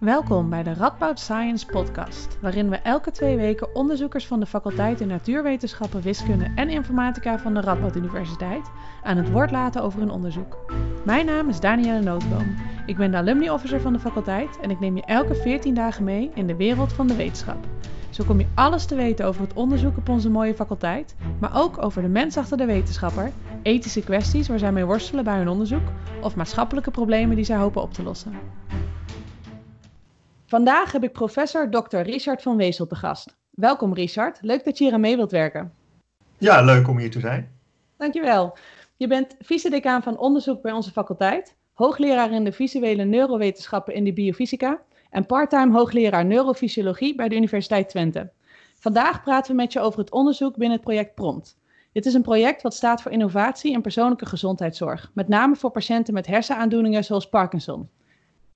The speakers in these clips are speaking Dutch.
Welkom bij de Radboud Science Podcast, waarin we elke twee weken onderzoekers van de faculteiten Natuurwetenschappen, Wiskunde en Informatica van de Radboud Universiteit aan het woord laten over hun onderzoek. Mijn naam is Danielle Nootboom. Ik ben de alumni officer van de faculteit en ik neem je elke 14 dagen mee in de wereld van de wetenschap. Zo kom je alles te weten over het onderzoek op onze mooie faculteit, maar ook over de mens achter de wetenschapper, ethische kwesties waar zij mee worstelen bij hun onderzoek of maatschappelijke problemen die zij hopen op te lossen. Vandaag heb ik professor Dr. Richard van Wezel te gast. Welkom Richard, leuk dat je hier aan mee wilt werken. Ja, leuk om hier te zijn. Dankjewel. Je bent vice-decaan van onderzoek bij onze faculteit, hoogleraar in de visuele neurowetenschappen in de biofysica en parttime hoogleraar neurofysiologie bij de Universiteit Twente. Vandaag praten we met je over het onderzoek binnen het project PROMPT. Dit is een project wat staat voor innovatie in persoonlijke gezondheidszorg, met name voor patiënten met hersenaandoeningen zoals Parkinson.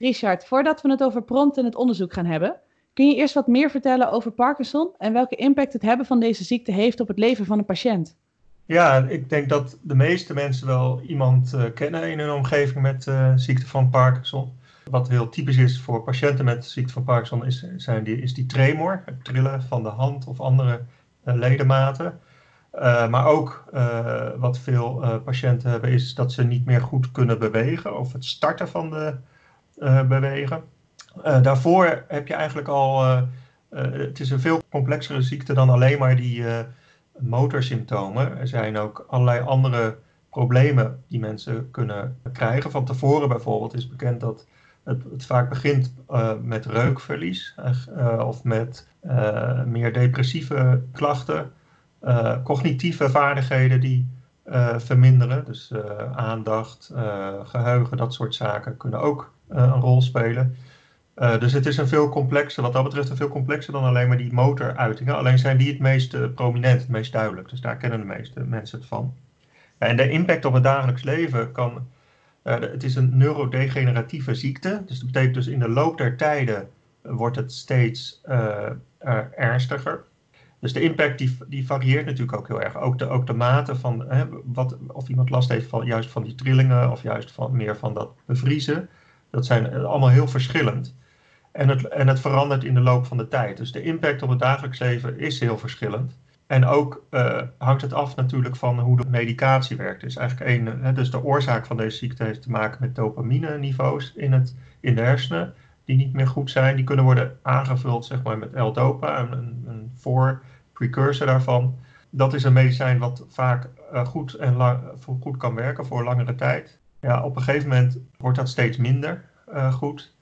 Richard, voordat we het over PROMPT en het onderzoek gaan hebben, kun je eerst wat meer vertellen over Parkinson en welke impact het hebben van deze ziekte heeft op het leven van een patiënt? Ja, ik denk dat de meeste mensen wel iemand uh, kennen in hun omgeving met uh, ziekte van Parkinson. Wat heel typisch is voor patiënten met ziekte van Parkinson is, zijn die, is die tremor, het trillen van de hand of andere uh, ledematen. maar ook wat veel patiënten hebben is dat ze niet meer goed kunnen bewegen of het starten van de bewegen. daarvoor heb je eigenlijk al, het is een veel complexere ziekte dan alleen maar die motorsymptomen. Er zijn ook allerlei andere problemen die mensen kunnen krijgen. Van tevoren bijvoorbeeld is bekend dat het, het vaak begint met reukverlies of met meer depressieve klachten, cognitieve vaardigheden die verminderen. Dus aandacht, geheugen, dat soort zaken kunnen ook een rol spelen. Uh, dus het is een veel complexer, wat dat betreft een veel complexer dan alleen maar die motoruitingen. Alleen zijn die het meest uh, prominent, het meest duidelijk. Dus daar kennen de meeste mensen het van. Ja, en de impact op het dagelijks leven kan. Het is een neurodegeneratieve ziekte. Dus dat betekent dus in de loop der tijden wordt het steeds ernstiger. Dus de impact die, die varieert natuurlijk ook heel erg. Ook de, ook de mate van hè, wat, of iemand last heeft van juist van die trillingen of juist van, meer van dat bevriezen. Dat zijn allemaal heel verschillend. En het, en het verandert in de loop van de tijd. Dus de impact op het dagelijks leven is heel verschillend. En ook uh, hangt het af natuurlijk van hoe de medicatie werkt. Dus eigenlijk één, dus de oorzaak van deze ziekte heeft te maken met dopamine-niveaus in, het, in de hersenen, die niet meer goed zijn. Die kunnen worden aangevuld zeg maar, met L-dopa, een, een voor precursor daarvan. Dat is een medicijn wat vaak uh, goed, en lang, goed kan werken voor langere tijd. Ja, op een gegeven moment wordt dat steeds minder uh, goed.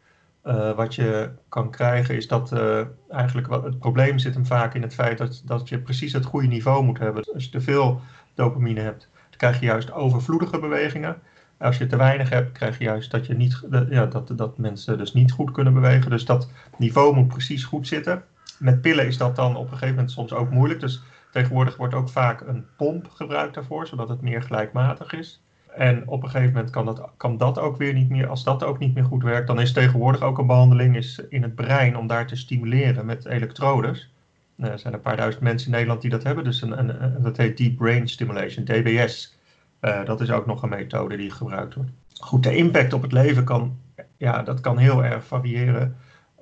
Uh, wat je kan krijgen is dat uh, eigenlijk wat, het probleem zit hem vaak in het feit dat, dat je precies het goede niveau moet hebben. Als je te veel dopamine hebt, dan krijg je juist overvloedige bewegingen. Als je te weinig hebt, krijg je juist dat, je niet, ja, dat, dat mensen dus niet goed kunnen bewegen. Dus dat niveau moet precies goed zitten. Met pillen is dat dan op een gegeven moment soms ook moeilijk. Dus tegenwoordig wordt ook vaak een pomp gebruikt daarvoor, zodat het meer gelijkmatig is. En op een gegeven moment kan dat, kan dat ook weer niet meer. Als dat ook niet meer goed werkt, dan is tegenwoordig ook een behandeling is in het brein om daar te stimuleren met elektrodes. Nou, er zijn een paar duizend mensen in Nederland die dat hebben. Dus een, dat heet Deep Brain Stimulation, DBS. Eh, dat is ook nog een methode die gebruikt wordt. Goed, de impact op het leven kan, ja, dat kan heel erg variëren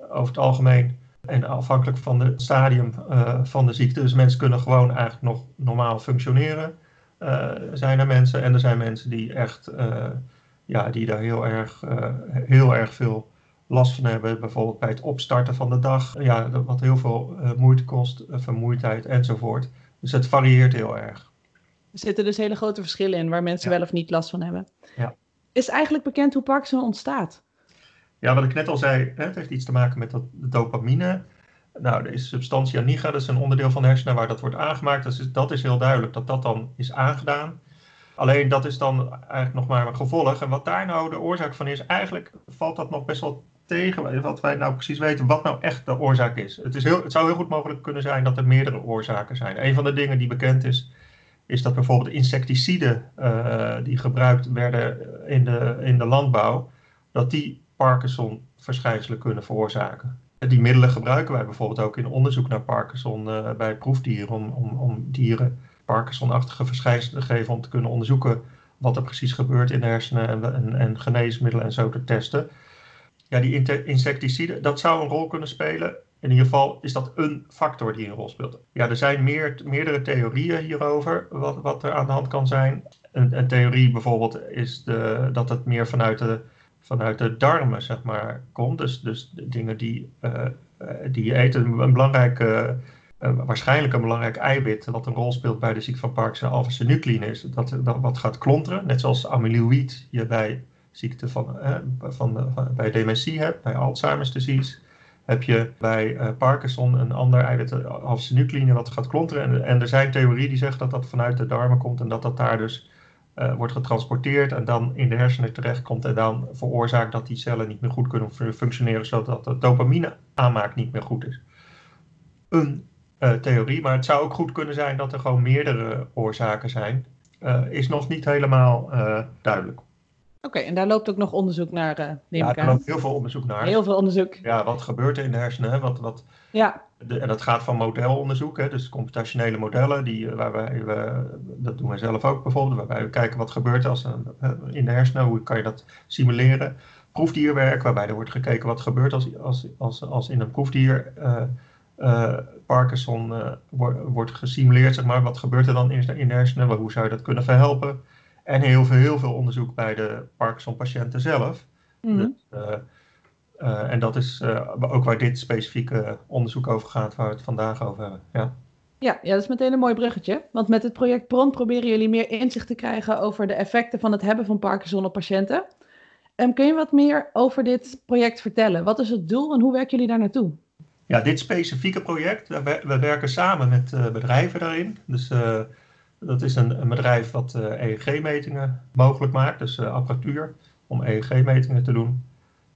over het algemeen. En afhankelijk van het stadium uh, van de ziekte. Dus mensen kunnen gewoon eigenlijk nog normaal functioneren. Uh, zijn er mensen. En er zijn mensen die echt, uh, ja, die daar heel erg, uh, heel erg veel last van hebben. Bijvoorbeeld bij het opstarten van de dag. Ja, wat heel veel moeite kost, vermoeidheid enzovoort. Dus het varieert heel erg. Er zitten dus hele grote verschillen in waar mensen wel of niet last van hebben. Ja. Is eigenlijk bekend hoe Parkinson ontstaat? Ja, wat ik net al zei, het heeft iets te maken met dat, de dopamine. Nou, er is substantia nigra, dat is een onderdeel van de hersenen waar dat wordt aangemaakt. Dus dat is heel duidelijk dat dat dan is aangedaan. Alleen dat is dan eigenlijk nog maar een gevolg. En wat daar nou de oorzaak van is, eigenlijk valt dat nog best wel tegen wat wij nou precies weten, wat nou echt de oorzaak is. Het, is heel, het zou heel goed mogelijk kunnen zijn dat er meerdere oorzaken zijn. Een van de dingen die bekend is, is dat bijvoorbeeld insecticiden uh, die gebruikt werden in de, in de landbouw, dat die Parkinson-verschijnselen kunnen veroorzaken. Die middelen gebruiken wij bijvoorbeeld ook in onderzoek naar Parkinson uh, bij proefdieren, om, om, om dieren Parkinson-achtige verschijnselen te geven, om te kunnen onderzoeken wat er precies gebeurt in de hersenen en, en, en geneesmiddelen en zo te testen. ja, die insecticiden, dat zou een rol kunnen spelen. In ieder geval is dat een factor die een rol speelt. Ja, er zijn meer, meerdere theorieën hierover, wat, wat er aan de hand kan zijn. Een, een theorie bijvoorbeeld is de, dat het meer vanuit de, vanuit de darmen, zeg maar, komt. Dus, dus dingen die, uh, die je eet. Een belangrijke, uh, waarschijnlijk een belangrijk eiwit wat een rol speelt bij de ziekte van Parkinson, alpha-synucleïne, is dat, dat wat gaat klonteren. Net zoals amyloïd je bij ziekte van, van, bij dementie hebt, bij Alzheimer's disease heb je bij Parkinson een ander eiwit, alpha-synucleïne, wat gaat klonteren. En, en, er zijn theorieën die zeggen dat dat vanuit de darmen komt en dat dat daar dus uh, wordt getransporteerd en dan in de hersenen terechtkomt en dan veroorzaakt dat die cellen niet meer goed kunnen functioneren, zodat de dopamine aanmaak niet meer goed is. Een uh, theorie, maar het zou ook goed kunnen zijn dat er gewoon meerdere oorzaken zijn, is nog niet helemaal duidelijk. Oké, en daar loopt ook nog onderzoek naar, uh, neem ja, er loopt heel veel onderzoek naar. Heel veel onderzoek. Ja, wat gebeurt er in de hersenen? Wat, wat, ja. De, en dat gaat van modelonderzoek, hè, dus computationele modellen, die, eh, waar wij, we, dat doen wij zelf ook bijvoorbeeld, waarbij we kijken wat gebeurt als een, eh, in de hersenen, hoe kan je dat simuleren. Proefdierwerk, waarbij er wordt gekeken wat gebeurt als, als, als, als in een proefdier uh, uh, Parkinson wordt, wordt gesimuleerd, zeg maar. Wat gebeurt er dan in, in de hersenen? Hoe zou je dat kunnen verhelpen? En heel veel, heel veel onderzoek bij de Parkinson-patiënten zelf. Mm. Dus, uh, uh, en dat is uh, ook waar dit specifieke onderzoek over gaat, waar we het vandaag over hebben. Ja. Ja, ja, dat is meteen een mooi bruggetje. Want met het project PRON proberen jullie meer inzicht te krijgen over de effecten van het hebben van Parkinson op patiënten. Um, kun je wat meer over dit project vertellen? Wat is het doel en hoe werken jullie daar naartoe? Ja, dit specifieke project, we, we werken samen met uh, bedrijven daarin. Dus uh, dat is een, bedrijf wat uh, eh, EEG-metingen mogelijk maakt, dus uh, apparatuur om EEG-metingen te doen.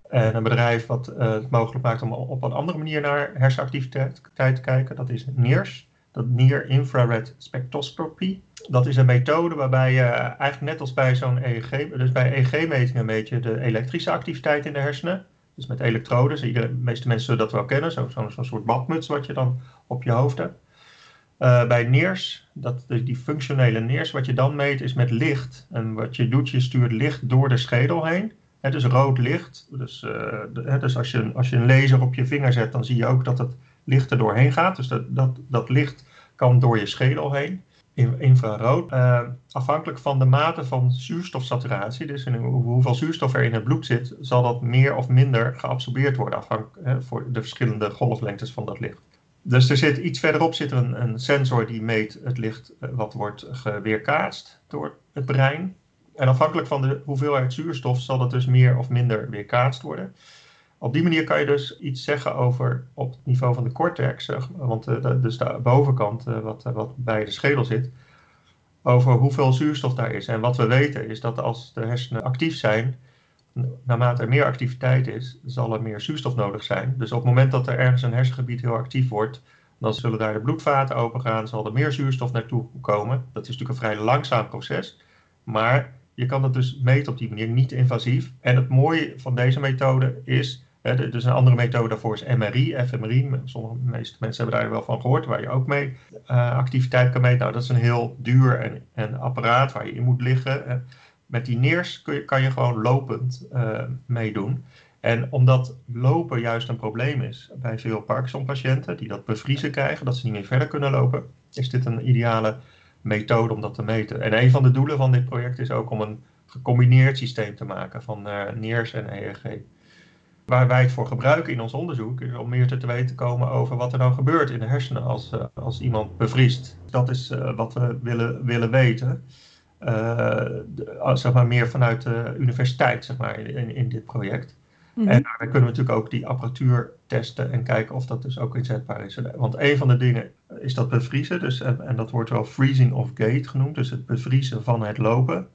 En een bedrijf wat uh, het mogelijk maakt om op een andere manier naar hersenactiviteit te kijken, dat is NIRS, dat Near Infrared Spectroscopy. Dat is een methode waarbij je eigenlijk net als bij zo'n EEG, dus bij EEG-metingen meet je de elektrische activiteit in de hersenen. Dus met elektroden, de meeste mensen zullen dat wel kennen, zo'n zo, zo soort badmuts wat je dan op je hoofd hebt. Uh, bij neers, dat, die functionele neers, wat je dan meet is met licht. En wat je doet, je stuurt licht door de schedel heen. Het is rood licht. Dus, de, dus als, je, als je een laser op je vinger zet, dan zie je ook dat het licht er doorheen gaat. Dus dat, dat, dat licht kan door je schedel heen. In, infrarood. Uh, afhankelijk van de mate van zuurstofsaturatie, dus in hoeveel zuurstof er in het bloed zit, zal dat meer of minder geabsorbeerd worden afhankelijk voor de verschillende golflengtes van dat licht. Dus er zit iets verderop zit er een, een sensor die meet het licht eh, wat wordt weerkaatst door het brein. En afhankelijk van de hoeveelheid zuurstof zal dat dus meer of minder weerkaatst worden. Op die manier kan je dus iets zeggen over op het niveau van de cortex, want uh, dus de bovenkant uh, wat, wat bij de schedel zit, over hoeveel zuurstof daar is. En wat we weten is dat als de hersenen actief zijn, naarmate er meer activiteit is, zal er meer zuurstof nodig zijn. Dus op het moment dat er ergens een hersengebied heel actief wordt, dan zullen daar de bloedvaten opengaan, zal er meer zuurstof naartoe komen. Dat is natuurlijk een vrij langzaam proces, maar je kan het dus meten op die manier, niet invasief. En het mooie van deze methode is, hè, dus een andere methode daarvoor is MRI, fMRI. Sommige meeste mensen hebben daar wel van gehoord, waar je ook mee uh, activiteit kan meten. Nou, dat is een heel duur en, en apparaat waar je in moet liggen met die neers kun je, kan je gewoon lopend uh, meedoen. En omdat lopen juist een probleem is bij veel Parkinson-patiënten die dat bevriezen krijgen, dat ze niet meer verder kunnen lopen, is dit een ideale methode om dat te meten. En een van de doelen van dit project is ook om een gecombineerd systeem te maken van uh, NEERS en EEG. Waar wij het voor gebruiken in ons onderzoek is om meer te weten komen over wat er nou gebeurt in de hersenen als, uh, als iemand bevriest. Dat is wat we willen, willen weten. Uh, zeg maar meer vanuit de universiteit zeg maar, in, in dit project. Mm -hmm. En daar kunnen we natuurlijk ook die apparatuur testen en kijken of dat dus ook inzetbaar is. Want een van de dingen is dat bevriezen, dus, en, en dat wordt wel freezing of gait genoemd, dus het bevriezen van het lopen.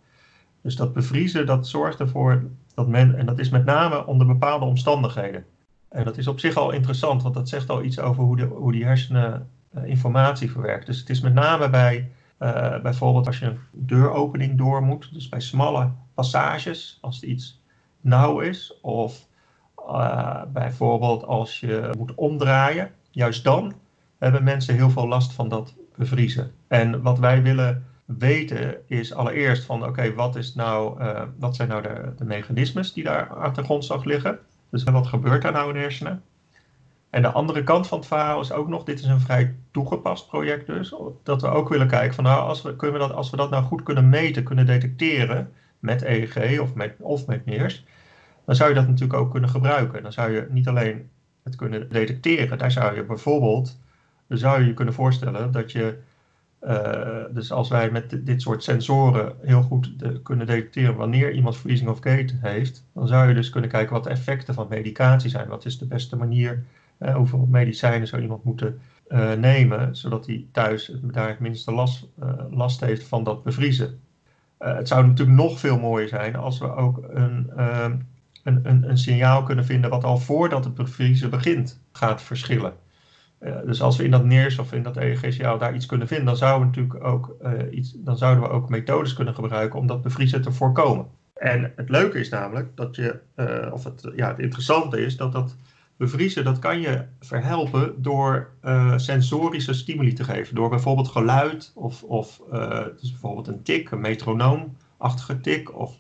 Dus dat bevriezen, dat zorgt ervoor dat men, en dat is met name onder bepaalde omstandigheden. En dat is op zich al interessant, want dat zegt al iets over hoe, de, hoe die hersenen uh, informatie verwerkt. Dus het is met name bij uh, bijvoorbeeld als je een deuropening door moet, dus bij smalle passages, als het iets nauw is, of uh, bijvoorbeeld als je moet omdraaien, juist dan hebben mensen heel veel last van dat bevriezen. En wat wij willen weten is allereerst van oké, wat, nou, uh, wat zijn nou de, de mechanismes die daar aan de grondslag liggen? Dus wat gebeurt daar nou in hersenen? En de andere kant van het verhaal is ook nog, dit is een vrij toegepast project dus, dat we ook willen kijken van nou, als we, kunnen dat, als we dat nou goed kunnen meten, kunnen detecteren met EEG of met, of met MEERS, dan zou je dat natuurlijk ook kunnen gebruiken. Dan zou je niet alleen het kunnen detecteren, daar zou je bijvoorbeeld, zou je je kunnen voorstellen dat je, uh, dus als wij met dit soort sensoren heel goed kunnen detecteren wanneer iemand freezing of gate heeft, dan zou je dus kunnen kijken wat de effecten van medicatie zijn. Wat is de beste manier uh, hoeveel medicijnen zou iemand moeten uh, nemen, zodat hij thuis daar het minste last, uh, last heeft van dat bevriezen. het zou natuurlijk nog veel mooier zijn als we ook een, ehm, een, een, een, signaal kunnen vinden wat al voordat het bevriezen begint gaat verschillen. dus als we in dat NEERS of in dat EEG-signaal daar iets kunnen vinden, dan zouden, we natuurlijk ook, iets, dan zouden we ook methodes kunnen gebruiken om dat bevriezen te voorkomen. En het leuke is namelijk dat je, of het, ja, het interessante is dat dat bevriezen, dat kan je verhelpen door uh, sensorische stimuli te geven. Door bijvoorbeeld geluid of, of dus bijvoorbeeld een tik, een metronoomachtige tik of,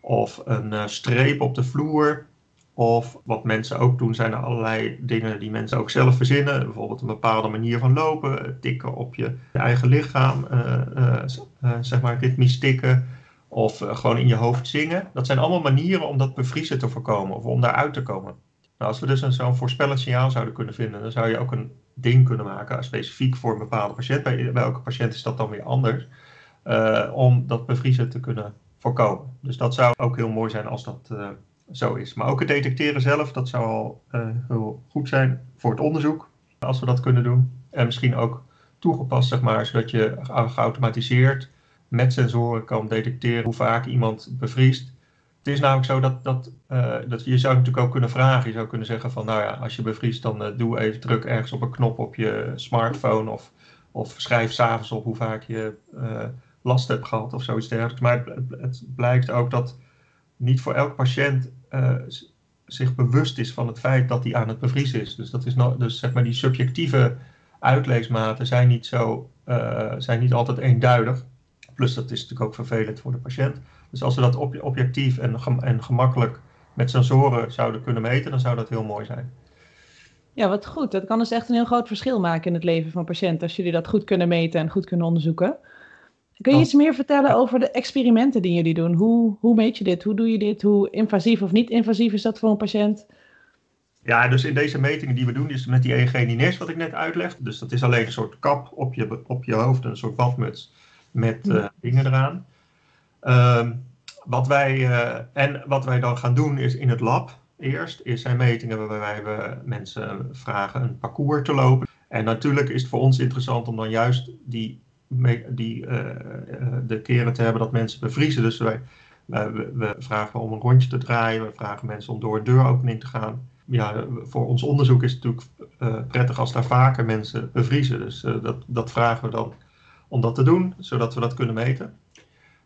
of een uh, streep op de vloer. Of wat mensen ook doen zijn er allerlei dingen die mensen ook zelf verzinnen. Bijvoorbeeld een bepaalde manier van lopen, tikken op je eigen lichaam, zeg maar ritmisch tikken. Of gewoon in je hoofd zingen. Dat zijn allemaal manieren om dat bevriezen te voorkomen of om daaruit te komen. Nou, als we dus zo'n voorspellend signaal zouden kunnen vinden, dan zou je ook een ding kunnen maken, specifiek voor een bepaalde patiënt. Bij, elke patiënt is dat dan weer anders, uh, om dat bevriezen te kunnen voorkomen. Dus dat zou ook heel mooi zijn als dat uh, zo is. Maar ook het detecteren zelf, dat zou al heel goed zijn voor het onderzoek, als we dat kunnen doen. En misschien ook toegepast, zeg maar, zodat je geautomatiseerd met sensoren kan detecteren hoe vaak iemand bevriest het is namelijk zo dat, dat, uh, dat je zou natuurlijk ook kunnen vragen. Je zou kunnen zeggen van nou ja, als je bevriest dan uh, doe even druk ergens op een knop op je smartphone of, of schrijf s'avonds op hoe vaak je uh, last hebt gehad of zoiets dergelijks. Maar het, het, blijkt ook dat niet voor elk patiënt zich bewust is van het feit dat hij aan het bevriezen is. Dus dat is nog, dus zeg maar die subjectieve uitleesmaten zijn niet zo, zijn niet altijd eenduidig. Plus dat is natuurlijk ook vervelend voor de patiënt. Dus als we dat objectief en, en gemakkelijk met sensoren zouden kunnen meten, dan zou dat heel mooi zijn. Ja, wat goed. Dat kan dus echt een heel groot verschil maken in het leven van patiënten als jullie dat goed kunnen meten en goed kunnen onderzoeken. Kun je oh. iets meer vertellen over de experimenten die jullie doen? Hoe, hoe meet je dit? Hoe doe je dit? Hoe invasief of niet invasief is dat voor een patiënt? Ja, dus in deze metingen die we doen, is met die EEG-NINES wat ik net uitleg. Dus dat is alleen een soort kap op je, op je hoofd, een soort badmuts met uh, dingen eraan. Ehm, wat wij, uh, en wat wij dan gaan doen is in het lab eerst, is zijn metingen waarbij we mensen vragen een parcours te lopen. En natuurlijk is het voor ons interessant om dan juist die, die, uh, de keren te hebben dat mensen bevriezen. Dus wij, we, we, vragen om een rondje te draaien, we vragen mensen om door een deuropening te gaan. Ja, voor ons onderzoek is het natuurlijk prettig als daar vaker mensen bevriezen. Dus dat, dat vragen we dan om dat te doen, zodat we dat kunnen meten.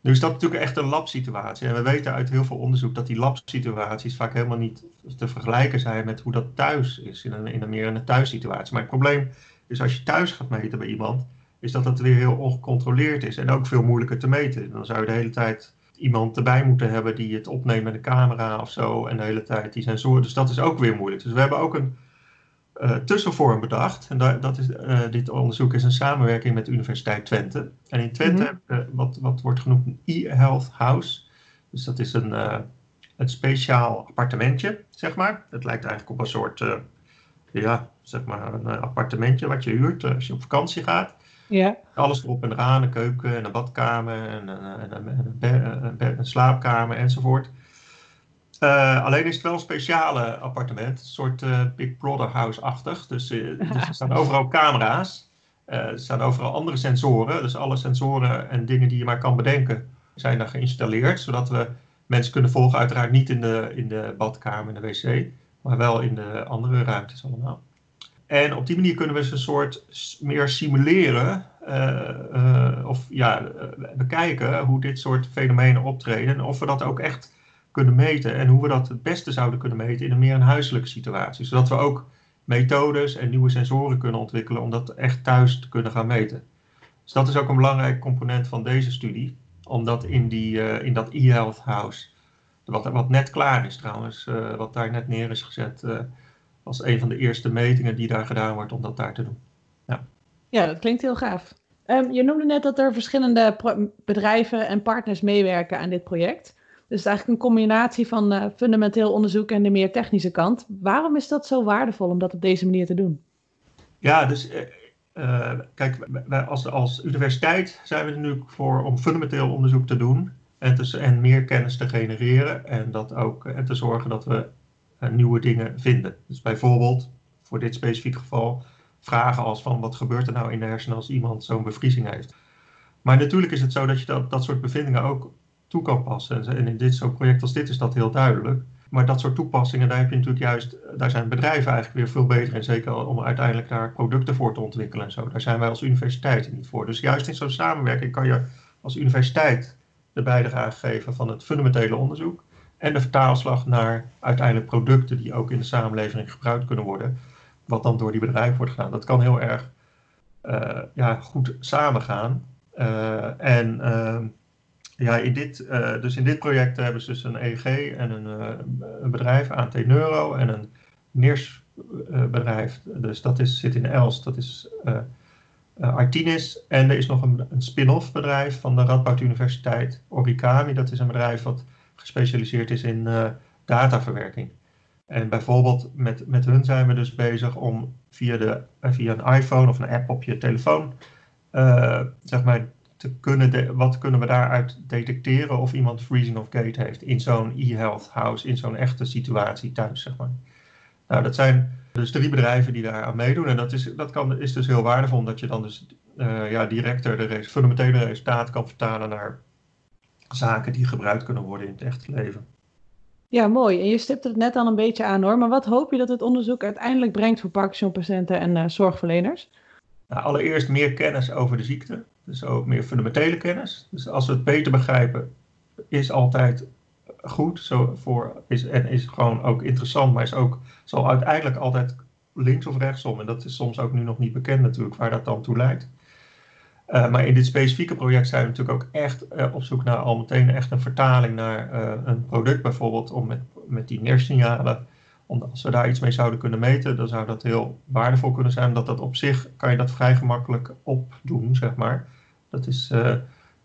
Nu is dat natuurlijk echt een labsituatie. En we weten uit heel veel onderzoek dat die labsituaties vaak helemaal niet te vergelijken zijn met hoe dat thuis is, in een, in een meer een thuissituatie. Maar het probleem is als je thuis gaat meten bij iemand, is dat dat weer heel ongecontroleerd is en ook veel moeilijker te meten. Dan zou je de hele tijd iemand erbij moeten hebben die het opneemt met een camera of zo en de hele tijd die sensoren. Dus dat is ook weer moeilijk. Dus we hebben ook een uh, tussenvorm bedacht. En dat, dat is, uh, dit onderzoek is een samenwerking met de Universiteit Twente. En in Twente mm -hmm. wat, wat wordt genoemd een e-health house. Dus dat is een, uh, een speciaal appartementje, zeg maar. Het lijkt eigenlijk op een soort, ja, zeg maar een appartementje wat je huurt als je op vakantie gaat. Alles erop en eraan, een keuken en een badkamer en een, een, een, een, een slaapkamer enzovoort. Uh, alleen is het wel een speciale appartement, een soort uh, Big Brother house-achtig. Dus, uh, dus, er staan overal camera's, er staan overal andere sensoren. Dus alle sensoren en dingen die je maar kan bedenken zijn daar geïnstalleerd. Zodat we mensen kunnen volgen, uiteraard niet in de, in de badkamer en de wc, maar wel in de andere ruimtes allemaal. En op die manier kunnen we ze een soort meer simuleren of ja, bekijken hoe dit soort fenomenen optreden. En of we dat ook echt kunnen meten en hoe we dat het beste zouden kunnen meten in een meer een huiselijke situatie. Zodat we ook methodes en nieuwe sensoren kunnen ontwikkelen om dat echt thuis te kunnen gaan meten. Dus dat is ook een belangrijk component van deze studie, omdat in, die, uh, in dat e-health house Wat, wat net klaar is trouwens, wat daar net neer is gezet als een van de eerste metingen die daar gedaan wordt om dat daar te doen. Ja, ja dat klinkt heel gaaf. Um, je noemde net dat er verschillende bedrijven en partners meewerken aan dit project. Dus eigenlijk een combinatie van uh, fundamenteel onderzoek en de meer technische kant. Waarom is dat zo waardevol om dat op deze manier te doen? Ja, dus uh, uh, kijk, wij als, als universiteit zijn we er nu voor om fundamenteel onderzoek te doen en, en meer kennis te genereren en, dat ook, en te zorgen dat we nieuwe dingen vinden. Dus bijvoorbeeld, voor dit specifieke geval, vragen als van wat gebeurt er nou in de hersenen als iemand zo'n bevriezing heeft. Maar natuurlijk is het zo dat je dat, dat soort bevindingen ook toe kan passen. En in dit soort project als dit is dat heel duidelijk. Maar dat soort toepassingen, daar heb je natuurlijk juist, daar zijn bedrijven eigenlijk weer veel beter in. Zeker om uiteindelijk daar producten voor te ontwikkelen en zo. Daar zijn wij als universiteit niet voor. Dus juist in zo'n samenwerking kan je als universiteit de bijdrage geven van het fundamentele onderzoek. En de vertaalslag naar uiteindelijk producten die ook in de samenleving gebruikt kunnen worden. Wat dan door die bedrijven wordt gedaan. Dat kan heel erg uh, ja, goed samengaan. Uh, en uh, ja, in dit, uh, dus in dit project hebben ze dus een EEG en een, uh, een bedrijf, ANT Neuro, en een NIRS uh, bedrijf. Dus dat is, zit in Els, dat is Artinis. En er is nog een, een spin-off bedrijf van de Radboud Universiteit, Origami. Dat is een bedrijf wat gespecialiseerd is in dataverwerking. En bijvoorbeeld met, met hun zijn we dus bezig om via, de, via een iPhone of een app op je telefoon, zeg maar, te kunnen wat kunnen we daaruit detecteren of iemand freezing of gate heeft in zo'n e-health house, in zo'n echte situatie thuis, zeg maar. Nou, dat zijn dus drie bedrijven die daar aan meedoen. En dat is, dat kan, is dus heel waardevol, omdat je dan dus uh, ja, directer de fundamentele resultaten kan vertalen naar zaken die gebruikt kunnen worden in het echte leven. Ja, mooi. En je stipt het net al een beetje aan hoor. Maar wat hoop je dat het onderzoek uiteindelijk brengt voor Parkinson-patiënten en uh, zorgverleners? Nou, allereerst meer kennis over de ziekte. Dus ook meer fundamentele kennis. Dus als we het beter begrijpen, is altijd goed. Zo voor, is, en is gewoon ook interessant, maar is ook, zal uiteindelijk altijd links of rechtsom. En dat is soms ook nu nog niet bekend natuurlijk, waar dat dan toe leidt. Uh, maar in dit specifieke project zijn we natuurlijk ook echt uh, op zoek naar al meteen echt een vertaling naar uh, een product bijvoorbeeld, om met, met die neersignalen omdat als we daar iets mee zouden kunnen meten, dan zou dat heel waardevol kunnen zijn. Omdat dat op zich kan je dat vrij gemakkelijk opdoen, zeg maar. Dat is uh,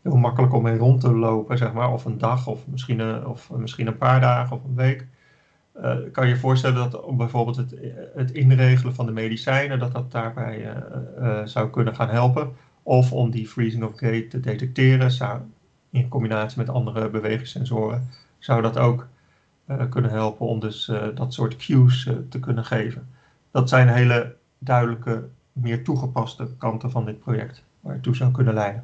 heel makkelijk om mee rond te lopen, zeg maar. Of een dag, of misschien een, of misschien een paar dagen of een week. Uh, kan je je voorstellen dat bijvoorbeeld het, het inregelen van de medicijnen, dat dat daarbij zou kunnen gaan helpen. Of om die freezing of gate te detecteren, in combinatie met andere bewegingssensoren, zou dat ook kunnen helpen om dus uh, dat soort cues uh, te kunnen geven. Dat zijn hele duidelijke, meer toegepaste kanten van dit project, waar het toe zou kunnen leiden.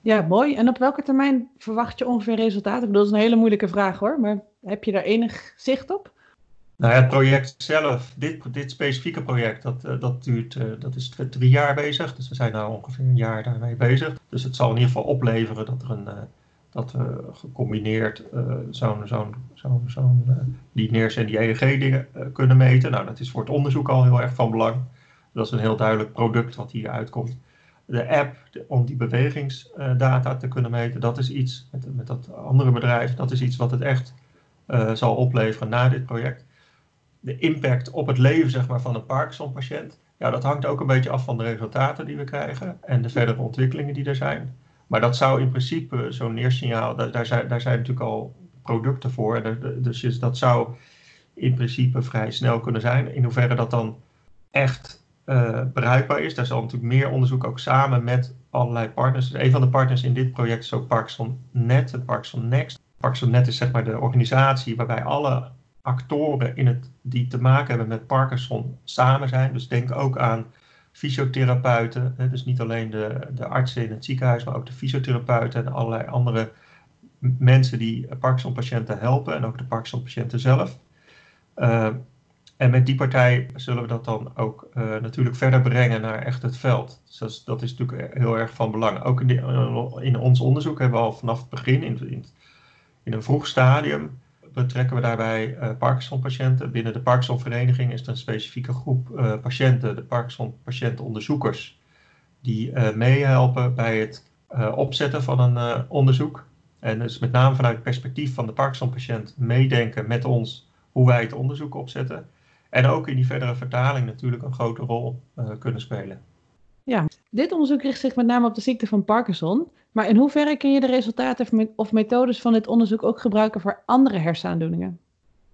Ja, mooi. En op welke termijn verwacht je ongeveer resultaten? Ik bedoel, dat is een hele moeilijke vraag hoor, maar heb je daar enig zicht op? Nou ja, het project zelf, dit, dit specifieke project, dat, dat duurt, dat is drie jaar bezig. Dus we zijn nu ongeveer een jaar daarmee bezig. Dus het zal in ieder geval opleveren dat er een dat we gecombineerd uh, zo'n zo'n zo'n zo'n die NIRS en die EEG-dingen uh, kunnen meten. Nou, dat is voor het onderzoek al heel erg van belang. Dat is een heel duidelijk product wat hier uitkomt. De app de, om die bewegingsdata te kunnen meten, dat is iets, met, met dat andere bedrijf, dat is iets wat het echt zal opleveren na dit project. De impact op het leven zeg maar, van een Parkinson-patiënt, ja, dat hangt ook een beetje af van de resultaten die we krijgen en de verdere ontwikkelingen die er zijn. Maar dat zou in principe zo'n neersignaal, daar, zijn, daar zijn natuurlijk al producten voor. Dus dat zou in principe vrij snel kunnen zijn. In hoeverre dat dan echt uh, bereikbaar is, daar zal natuurlijk meer onderzoek ook samen met allerlei partners. Dus een van de partners in dit project is ook Parkinson Net en Parkinson Next. Parkinson Net is zeg maar de organisatie waarbij alle actoren in het, die te maken hebben met Parkinson samen zijn. Dus denk ook aan fysiotherapeuten, hè, dus niet alleen de, de artsen in het ziekenhuis, maar ook de fysiotherapeuten en allerlei andere mensen die Parkinson-patiënten helpen en ook de Parkinson-patiënten zelf. Uh, en met die partij zullen we dat dan ook uh, natuurlijk verder brengen naar echt het veld. Dus dat is, natuurlijk heel erg van belang. Ook in, in ons onderzoek hebben we al vanaf het begin, in, in, in een vroeg stadium, betrekken we daarbij uh, Parkinson-patiënten. Binnen de Parkinson-vereniging is er een specifieke groep uh, patiënten, de Parkinson-patiëntenonderzoekers, die uh, meehelpen bij het opzetten van een onderzoek. En dus met name vanuit het perspectief van de Parkinson-patiënt meedenken met ons hoe wij het onderzoek opzetten. En ook in die verdere vertaling natuurlijk een grote rol kunnen spelen. Ja, dit onderzoek richt zich met name op de ziekte van Parkinson. Maar in hoeverre kun je de resultaten of methodes van dit onderzoek ook gebruiken voor andere hersenaandoeningen?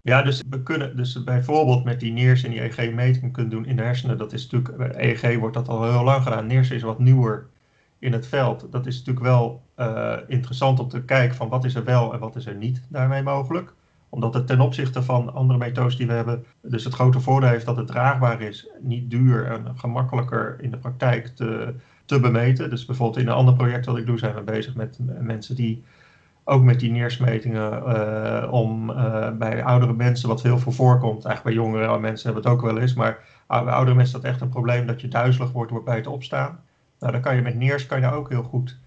Ja, dus we kunnen dus bijvoorbeeld met die NIRS en die EEG-meting kunnen doen in de hersenen. Dat is natuurlijk, bij EEG wordt dat al heel lang gedaan. NIRS is wat nieuwer in het veld. Dat is natuurlijk wel uh, interessant om te kijken van wat is er wel en wat is er niet daarmee mogelijk. Omdat het ten opzichte van andere methodes die we hebben, dus het grote voordeel heeft dat het draagbaar is, niet duur en gemakkelijker in de praktijk te, te bemeten. Dus bijvoorbeeld in een ander project wat ik doe zijn we bezig met mensen die ook met die neersmetingen uh, om uh, bij oudere mensen, wat veel voorkomt, eigenlijk bij jongere mensen hebben het ook wel eens, maar bij oudere mensen is dat echt een probleem dat je duizelig wordt bij het opstaan. Nou, dan kan je met neers kan je ook heel goed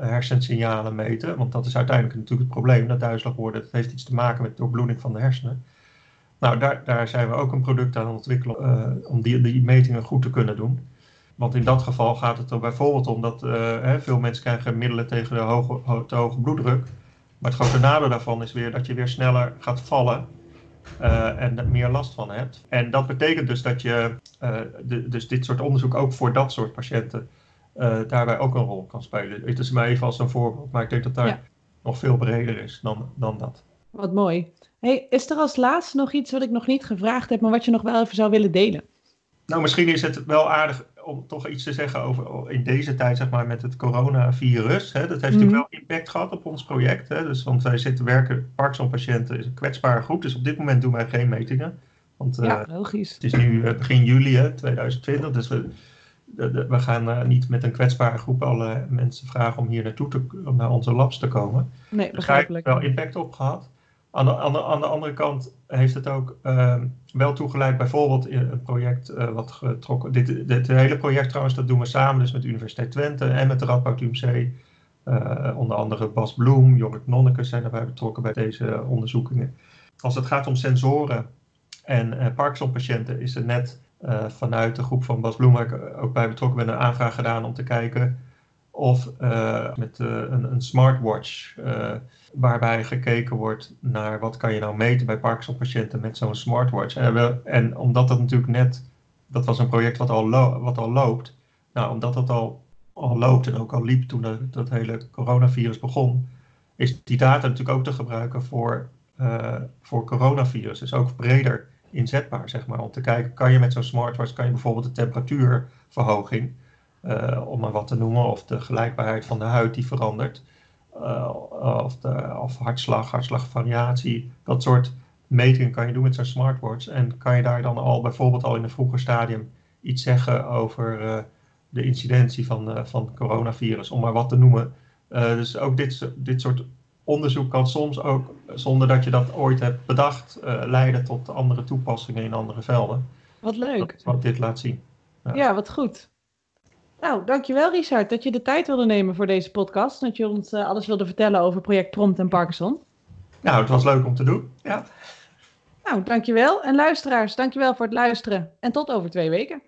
hersensignalen meten, want dat is uiteindelijk natuurlijk het probleem, dat duizelig worden. Het heeft iets te maken met doorbloeding van de hersenen. Nou, daar, daar zijn we ook een product aan ontwikkelen om die, die metingen goed te kunnen doen. Want in dat geval gaat het er bijvoorbeeld om dat hè, veel mensen krijgen middelen tegen de hoge, te hoge bloeddruk. Maar het grote nadeel daarvan is weer dat je weer sneller gaat vallen en er meer last van hebt. En dat betekent dus dat je de, dus dit soort onderzoek ook voor dat soort patiënten daarbij ook een rol kan spelen. Het is maar even als een voorbeeld, maar ik denk dat daar ja. nog veel breder is dan, dan dat. Wat mooi. Hey, is er als laatste nog iets wat ik nog niet gevraagd heb, maar wat je nog wel even zou willen delen? Nou, misschien is het wel aardig om toch iets te zeggen over in deze tijd, zeg maar, met het coronavirus. Hè, dat heeft natuurlijk wel impact gehad op ons project. Hè, dus, want wij zitten werken, Parkinson-patiënten is een kwetsbare groep. Dus op dit moment doen wij geen metingen. Want ja, logisch. het is nu begin juli hè, 2020, dus we, we gaan uh, niet met een kwetsbare groep alle mensen vragen om hier naartoe te, om naar onze labs te komen. Nee, begrijpelijk. Er heeft wel impact op gehad. Aan de, aan, de, aan de, andere kant heeft het ook uh, wel toegeleid, bijvoorbeeld in een project uh, wat getrokken. Dit, dit hele project trouwens, dat doen we samen dus met de Universiteit Twente en met de Radboud UMC. Uh, onder andere Bas Bloem, Jorrit Nonneke zijn daarbij betrokken bij deze onderzoekingen. Als het gaat om sensoren en Parkinson-patiënten, is er net vanuit de groep van Bas Bloem, waar ik ook bij betrokken ben, een aanvraag gedaan om te kijken of uh, met een, een, smartwatch, waarbij gekeken wordt naar wat kan je nou meten bij Parkinson-patiënten met zo'n smartwatch. En, en, omdat dat natuurlijk net, dat was een project wat al, wat al loopt, nou, omdat dat al, al loopt en ook al liep toen dat hele coronavirus begon, is die data natuurlijk ook te gebruiken voor, voor coronavirus. Dus ook breder inzetbaar, zeg maar, om te kijken, kan je met zo'n smartwatch, kan je bijvoorbeeld de temperatuurverhoging uh, om maar wat te noemen, of de gelijkbaarheid van de huid die verandert, uh, of, de, of hartslag, hartslagvariatie, dat soort metingen kan je doen met zo'n smartwatch. En kan je daar dan al bijvoorbeeld al in een vroeger stadium iets zeggen over uh, de incidentie van, van coronavirus, om maar wat te noemen. dus ook dit, dit soort onderzoek kan soms ook, zonder dat je dat ooit hebt bedacht, leiden tot andere toepassingen in andere velden. Wat leuk. Wat dit laat zien. Ja. ja, wat goed. Nou, dankjewel Richard dat je de tijd wilde nemen voor deze podcast. Dat je ons uh, alles wilde vertellen over project Prompt en Parkinson. Nou, het was leuk om te doen. Ja. Nou, dankjewel. En luisteraars, dankjewel voor het luisteren. En tot over twee weken.